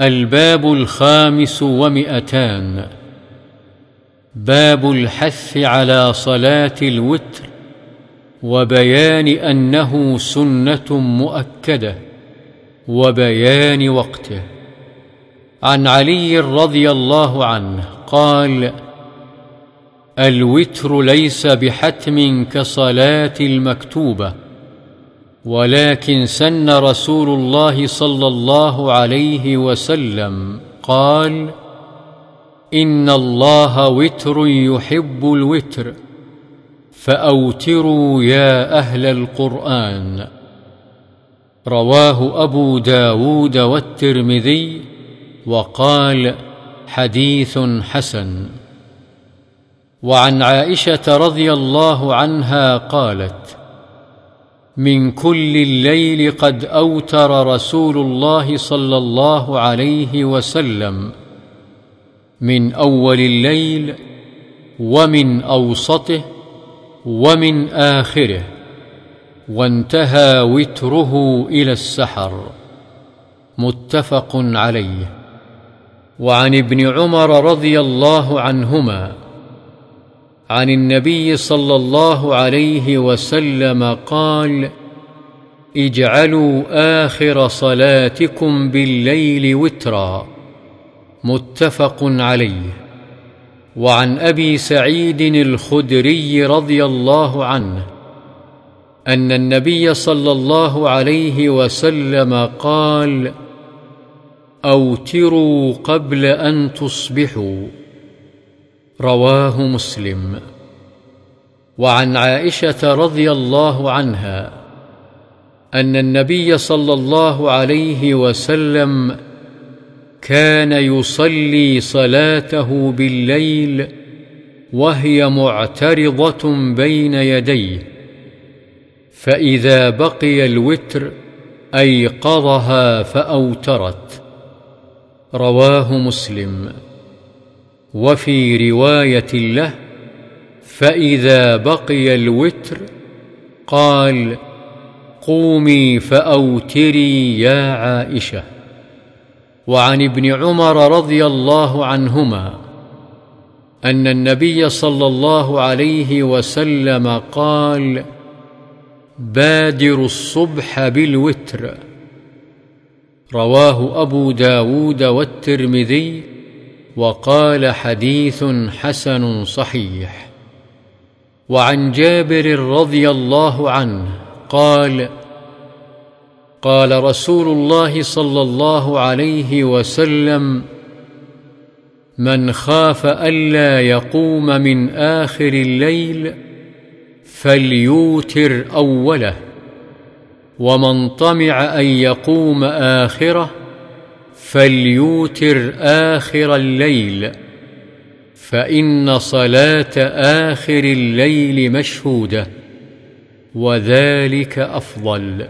الباب الخامس ومئتان. باب الحث على صلاة الوتر وبيان أنه سنة مؤكدة وبيان وقته. عن علي رضي الله عنه قال الوتر ليس بحتم كصلاة المكتوبة ولكن سن رسول الله صلى الله عليه وسلم قال إن الله وتر يحب الوتر فأوتروا يا أهل القرآن. رواه أبو داود والترمذي وقال حديث حسن. وعن عائشة رضي الله عنها قالت من كل الليل قد أوتر رسول الله صلى الله عليه وسلم. من أول الليل ومن أوسطه ومن آخره وانتهى وتره إلى السحر. متفق عليه. وعن ابن عمر رضي الله عنهما عن النبي صلى الله عليه وسلم قال اجعلوا آخر صلاتكم بالليل وترا. متفق عليه. وعن أبي سعيد الخدري رضي الله عنه أن النبي صلى الله عليه وسلم قال أوتروا قبل أن تصبحوا. رواه مسلم. وعن عائشة رضي الله عنها أن النبي صلى الله عليه وسلم كان يصلي صلاته بالليل وهي معترضة بين يديه فإذا بقي الوتر أيقظها فأوترت. رواه مسلم. وفي رواية له فإذا بقي الوتر قال قومي فأوتري يا عائشة وعن ابن عمر رضي الله عنهما أن النبي صلى الله عليه وسلم قال بادروا الصبح بالوتر رواه أبو داود والترمذي وقال حديث حسن صحيح. وعن جابر رضي الله عنه قال قال رسول الله صلى الله عليه وسلم من خاف ألا يقوم من آخر الليل فليوتر أوله ومن طمع أن يقوم آخره فليوتر آخر الليل فإن صلاة آخر الليل مشهودة وذلك أفضل.